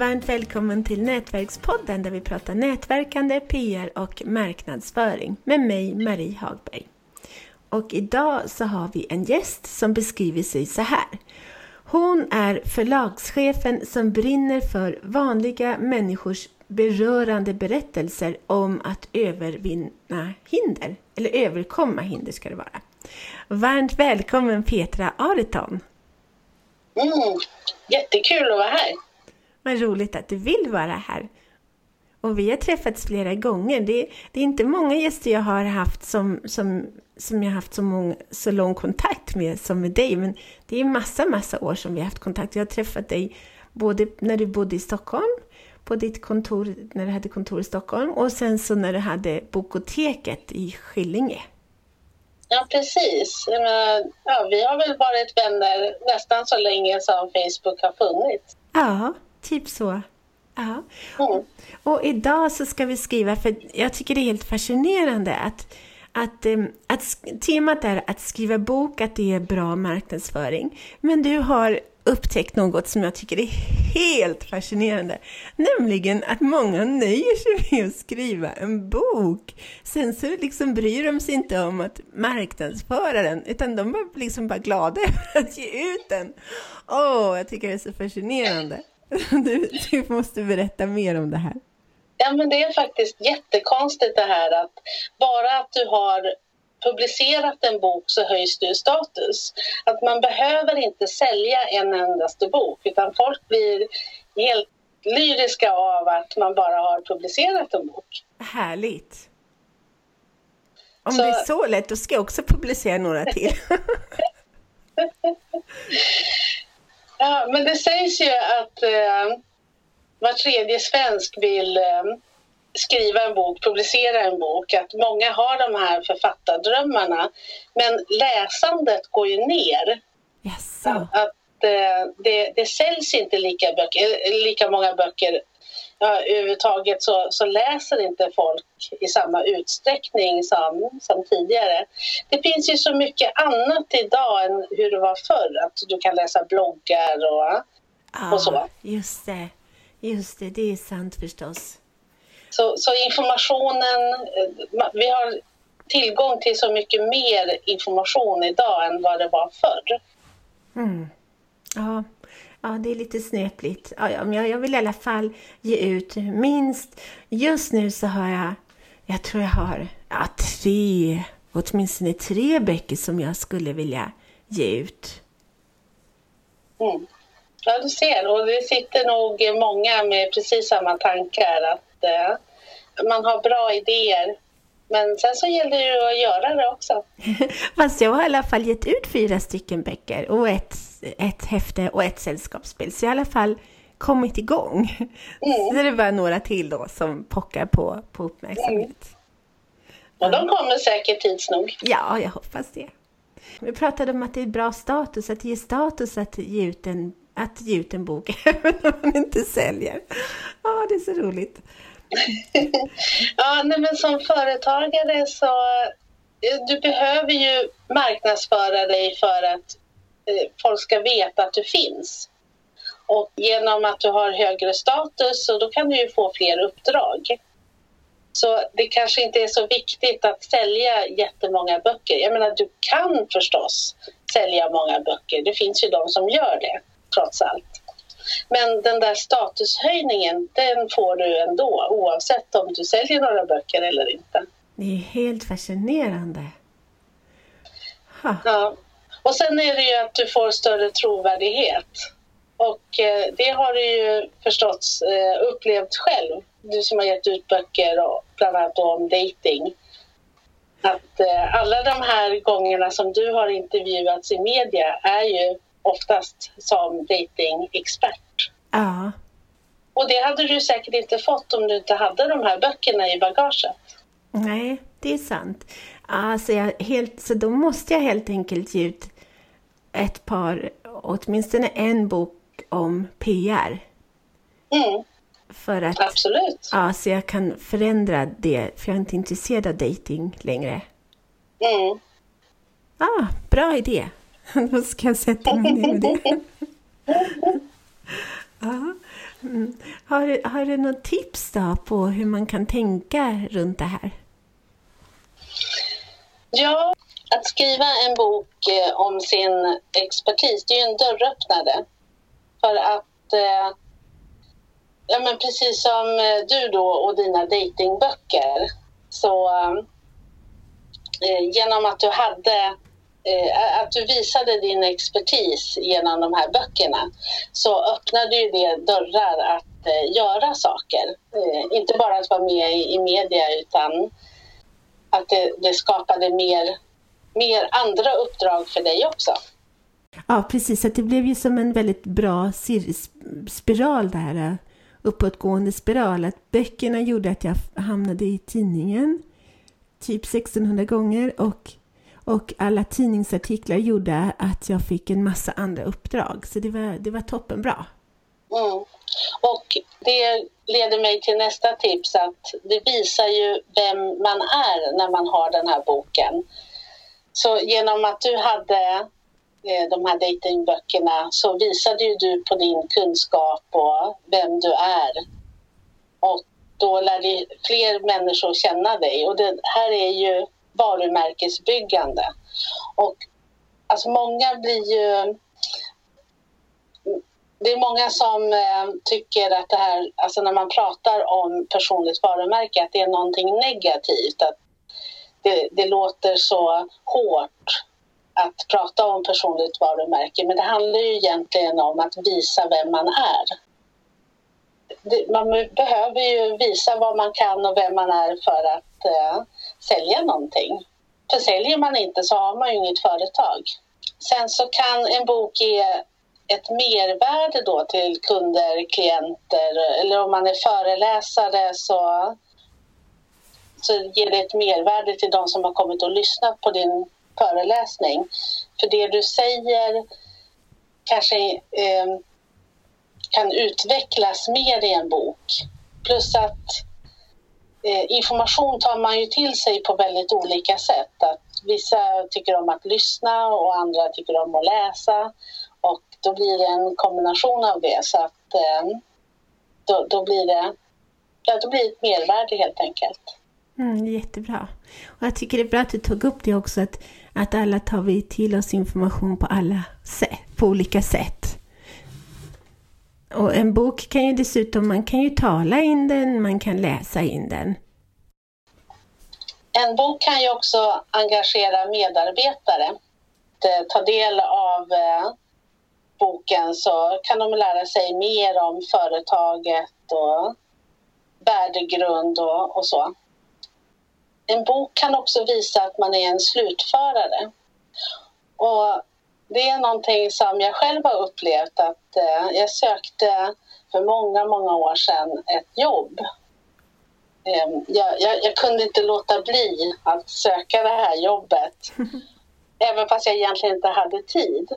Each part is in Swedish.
Varmt välkommen till Nätverkspodden där vi pratar nätverkande, PR och marknadsföring med mig Marie Hagberg. Och idag så har vi en gäst som beskriver sig så här. Hon är förlagschefen som brinner för vanliga människors berörande berättelser om att övervinna hinder, eller överkomma hinder ska det vara. Varmt välkommen Petra Areton! Mm, jättekul att vara här! Vad roligt att du vill vara här! Och vi har träffats flera gånger. Det, det är inte många gäster jag har haft som, som, som jag haft så, många, så lång kontakt med som med dig. Men det är massa, massa år som vi har haft kontakt. Jag har träffat dig både när du bodde i Stockholm, på ditt kontor, när du hade kontor i Stockholm och sen så när du hade Bokoteket i Skillinge. Ja, precis. Ja, vi har väl varit vänner nästan så länge som Facebook har funnits. Ja, typ så. Ja. Mm. Och idag så ska vi skriva, för jag tycker det är helt fascinerande att, att, att temat är att skriva bok, att det är bra marknadsföring. Men du har upptäckt något som jag tycker är helt fascinerande. Nämligen att många nöjer sig med att skriva en bok. Sen så liksom bryr de sig inte om att marknadsföra den, utan de är liksom bara glada över att ge ut den. Åh, oh, jag tycker det är så fascinerande. Du, du måste berätta mer om det här. Ja, men det är faktiskt jättekonstigt det här att bara att du har publicerat en bok så höjs du status. Att man behöver inte sälja en endaste bok utan folk blir helt lyriska av att man bara har publicerat en bok. Härligt! Om så... det är så lätt, då ska jag också publicera några till. ja, men det sägs ju att eh, var tredje svensk vill eh, skriva en bok, publicera en bok, att många har de här författardrömmarna. Men läsandet går ju ner. Yes. Att, eh, det, det säljs inte lika, böcker, lika många böcker ja, överhuvudtaget så, så läser inte folk i samma utsträckning som, som tidigare. Det finns ju så mycket annat idag än hur det var förr, att du kan läsa bloggar och, ah, och så. Just det, just det, det är sant förstås. Så, så informationen, eh, vi har tillgång till så mycket mer information idag än vad det var förr. Mm. Ja ja, det är lite snöpligt. Ja, ja, men jag vill i alla fall ge ut minst, just nu så har jag, jag tror jag har ja, tre, åtminstone tre böcker som jag skulle vilja ge ut. Mm. Ja, du ser. Och det sitter nog många med precis samma tankar. Att eh, man har bra idéer. Men sen så gäller det ju att göra det också. Fast jag har i alla fall gett ut fyra stycken böcker och ett, ett häfte och ett sällskapsspel. Så jag har i alla fall kommit igång. Mm. Så det är bara några till då som pockar på, på uppmärksamhet. Mm. Och de kommer säkert tids nog. Ja, jag hoppas det. Vi pratade om att det är bra status, att ge status att ge ut en, att ge ut en bok även om man inte säljer. Ja, det är så roligt ja, nej, men som företagare så eh, du behöver ju marknadsföra dig för att eh, folk ska veta att du finns. Och genom att du har högre status så då kan du ju få fler uppdrag. Så det kanske inte är så viktigt att sälja jättemånga böcker. Jag menar, du kan förstås sälja många böcker. Det finns ju de som gör det, trots allt. Men den där statushöjningen, den får du ändå oavsett om du säljer några böcker eller inte. Det är helt fascinerande. Ha. Ja. Och sen är det ju att du får större trovärdighet. Och eh, det har du ju förstås eh, upplevt själv, du som har gett ut böcker och bland annat om dating. Att eh, alla de här gångerna som du har intervjuats i media är ju oftast som datingexpert. Ja. Och det hade du säkert inte fått om du inte hade de här böckerna i bagaget. Nej, det är sant. Alltså jag helt, så då måste jag helt enkelt ge ut ett par, åtminstone en bok om PR. Mm. För att, Absolut. Ja, så jag kan förändra det, för jag är inte intresserad av dating längre. Mm. Ah, bra idé. Då ska jag sätta mig ner med det. ja. Mm. Har, du, har du något tips då på hur man kan tänka runt det här? Ja, att skriva en bok eh, om sin expertis, det är ju en dörröppnare. För att, eh, ja men precis som eh, du då och dina datingböcker, så genom att du hade Eh, att du visade din expertis genom de här böckerna så öppnade ju det dörrar att eh, göra saker. Eh, inte bara att vara med i media utan att det, det skapade mer mer andra uppdrag för dig också. Ja, precis. Att det blev ju som en väldigt bra spiral där, uppåtgående spiral. Att böckerna gjorde att jag hamnade i tidningen typ 1600 gånger och, och alla tidningsartiklar gjorde att jag fick en massa andra uppdrag. Så det var, det var toppenbra. Mm. Och det leder mig till nästa tips att det visar ju vem man är när man har den här boken. Så genom att du hade eh, de här datingböckerna så visade ju du på din kunskap och vem du är. Och då lärde fler människor känna dig och det här är ju varumärkesbyggande. Och alltså många blir ju det är många som eh, tycker att det här, alltså när man pratar om personligt varumärke, att det är någonting negativt. Att det, det låter så hårt att prata om personligt varumärke men det handlar ju egentligen om att visa vem man är. Det, man behöver ju visa vad man kan och vem man är för att eh, sälja någonting. För säljer man inte så har man ju inget företag. Sen så kan en bok ge ett mervärde då till kunder, klienter eller om man är föreläsare så så ger det ett mervärde till de som har kommit och lyssnat på din föreläsning. För det du säger kanske eh, kan utvecklas mer i en bok. Plus att Eh, information tar man ju till sig på väldigt olika sätt. Att vissa tycker om att lyssna och andra tycker om att läsa. Och då blir det en kombination av det. Så att eh, då, då, blir det, ja, då blir det ett mervärde helt enkelt. Mm, jättebra. Och jag tycker det är bra att du tog upp det också, att, att alla tar vi till oss information på alla sätt, på olika sätt. Och en bok kan ju dessutom, man kan ju tala in den, man kan läsa in den. En bok kan ju också engagera medarbetare. Eh, ta del av eh, boken så kan de lära sig mer om företaget och värdegrund och, och så en bok kan också visa att man är en slutförare. Och det är någonting som jag själv har upplevt att eh, jag sökte för många, många år sedan ett jobb. Eh, jag, jag, jag, kunde inte låta bli att söka det här jobbet. även fast jag egentligen inte hade tid.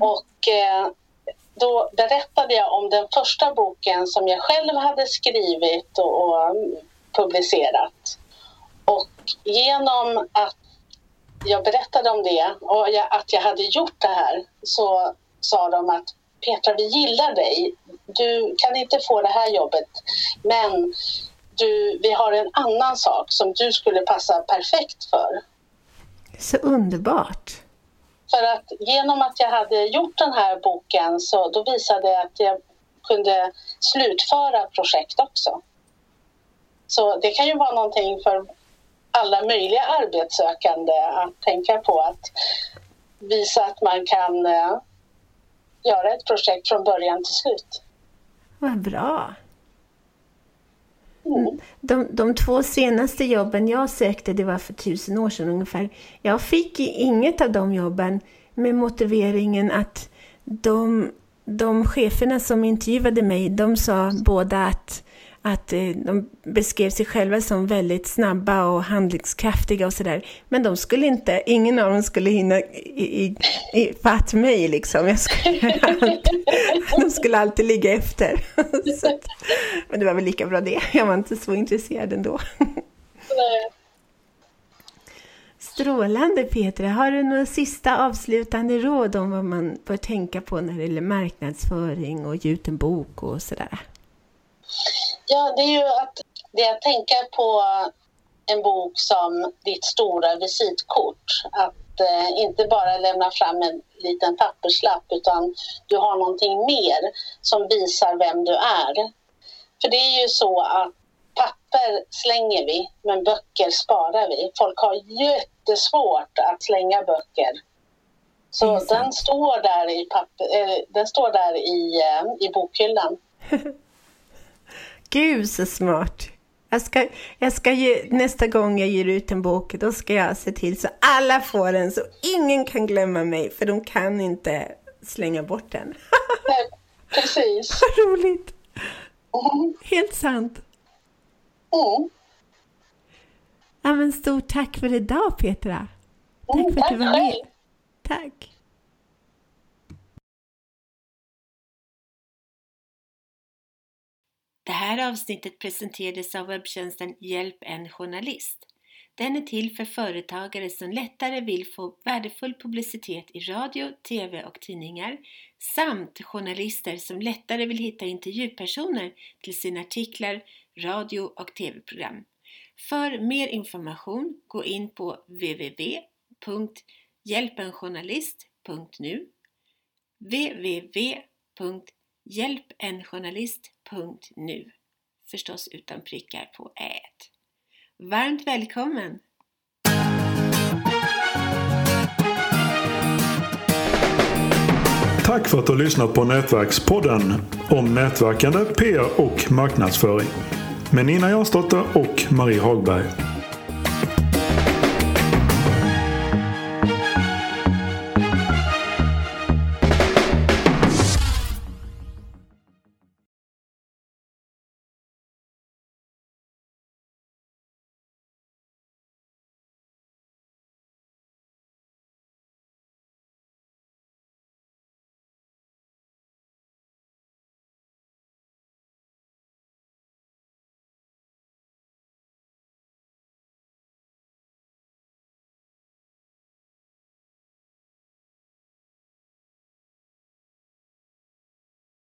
Och eh, då berättade jag om den första boken som jag själv hade skrivit och, och publicerat. Och genom att jag berättade om det och jag, att jag hade gjort det här så sa de att Petra, vi gillar dig. Du kan inte få det här jobbet, men du, vi har en annan sak som du skulle passa perfekt för. Så underbart! För att genom att jag hade gjort den här boken så då visade det att jag kunde slutföra projekt också. Så det kan ju vara någonting för alla möjliga arbetssökande att tänka på att visa att man kan uh, göra ett projekt från början till slut. Vad bra! Mm. De, de två senaste jobben jag sökte, det var för tusen år sedan ungefär. Jag fick inget av de jobben med motiveringen att de, de cheferna som intervjuade mig, de sa båda att att eh, de beskrev sig själva som väldigt snabba och handlingskraftiga och sådär. Men de skulle inte, ingen av dem skulle hinna i, i, i fatt mig liksom. Jag skulle, de skulle alltid ligga efter. Att, men det var väl lika bra det. Jag var inte så intresserad ändå. Strålande Petra! Har du några sista avslutande råd om vad man bör tänka på när det gäller marknadsföring och ge ut en bok och sådär? Ja, det är ju att det jag tänker på en bok som ditt stora visitkort. Att eh, inte bara lämna fram en liten papperslapp utan du har någonting mer som visar vem du är. För det är ju så att papper slänger vi, men böcker sparar vi. Folk har jättesvårt att slänga böcker. Så den står där i, papper, eh, den står där i, eh, i bokhyllan. Gud så smart! Jag ska, jag ska ge, nästa gång jag ger ut en bok, då ska jag se till så alla får den, så ingen kan glömma mig, för de kan inte slänga bort den. Nej, precis. Vad roligt! Mm. Helt sant. Mm. Ja, men stort tack för idag Petra. Tack Mm, för att du var med. Tack. Det här avsnittet presenterades av webbtjänsten Hjälp en journalist. Den är till för företagare som lättare vill få värdefull publicitet i radio, TV och tidningar samt journalister som lättare vill hitta intervjupersoner till sina artiklar, radio och TV-program. För mer information gå in på www.hjälpenjournalist.nu Hjälpenjournalist.nu Förstås utan prickar på ät. Varmt välkommen! Tack för att du har lyssnat på Nätverkspodden om nätverkande, PR och marknadsföring med Nina Jansdotter och Marie Hagberg.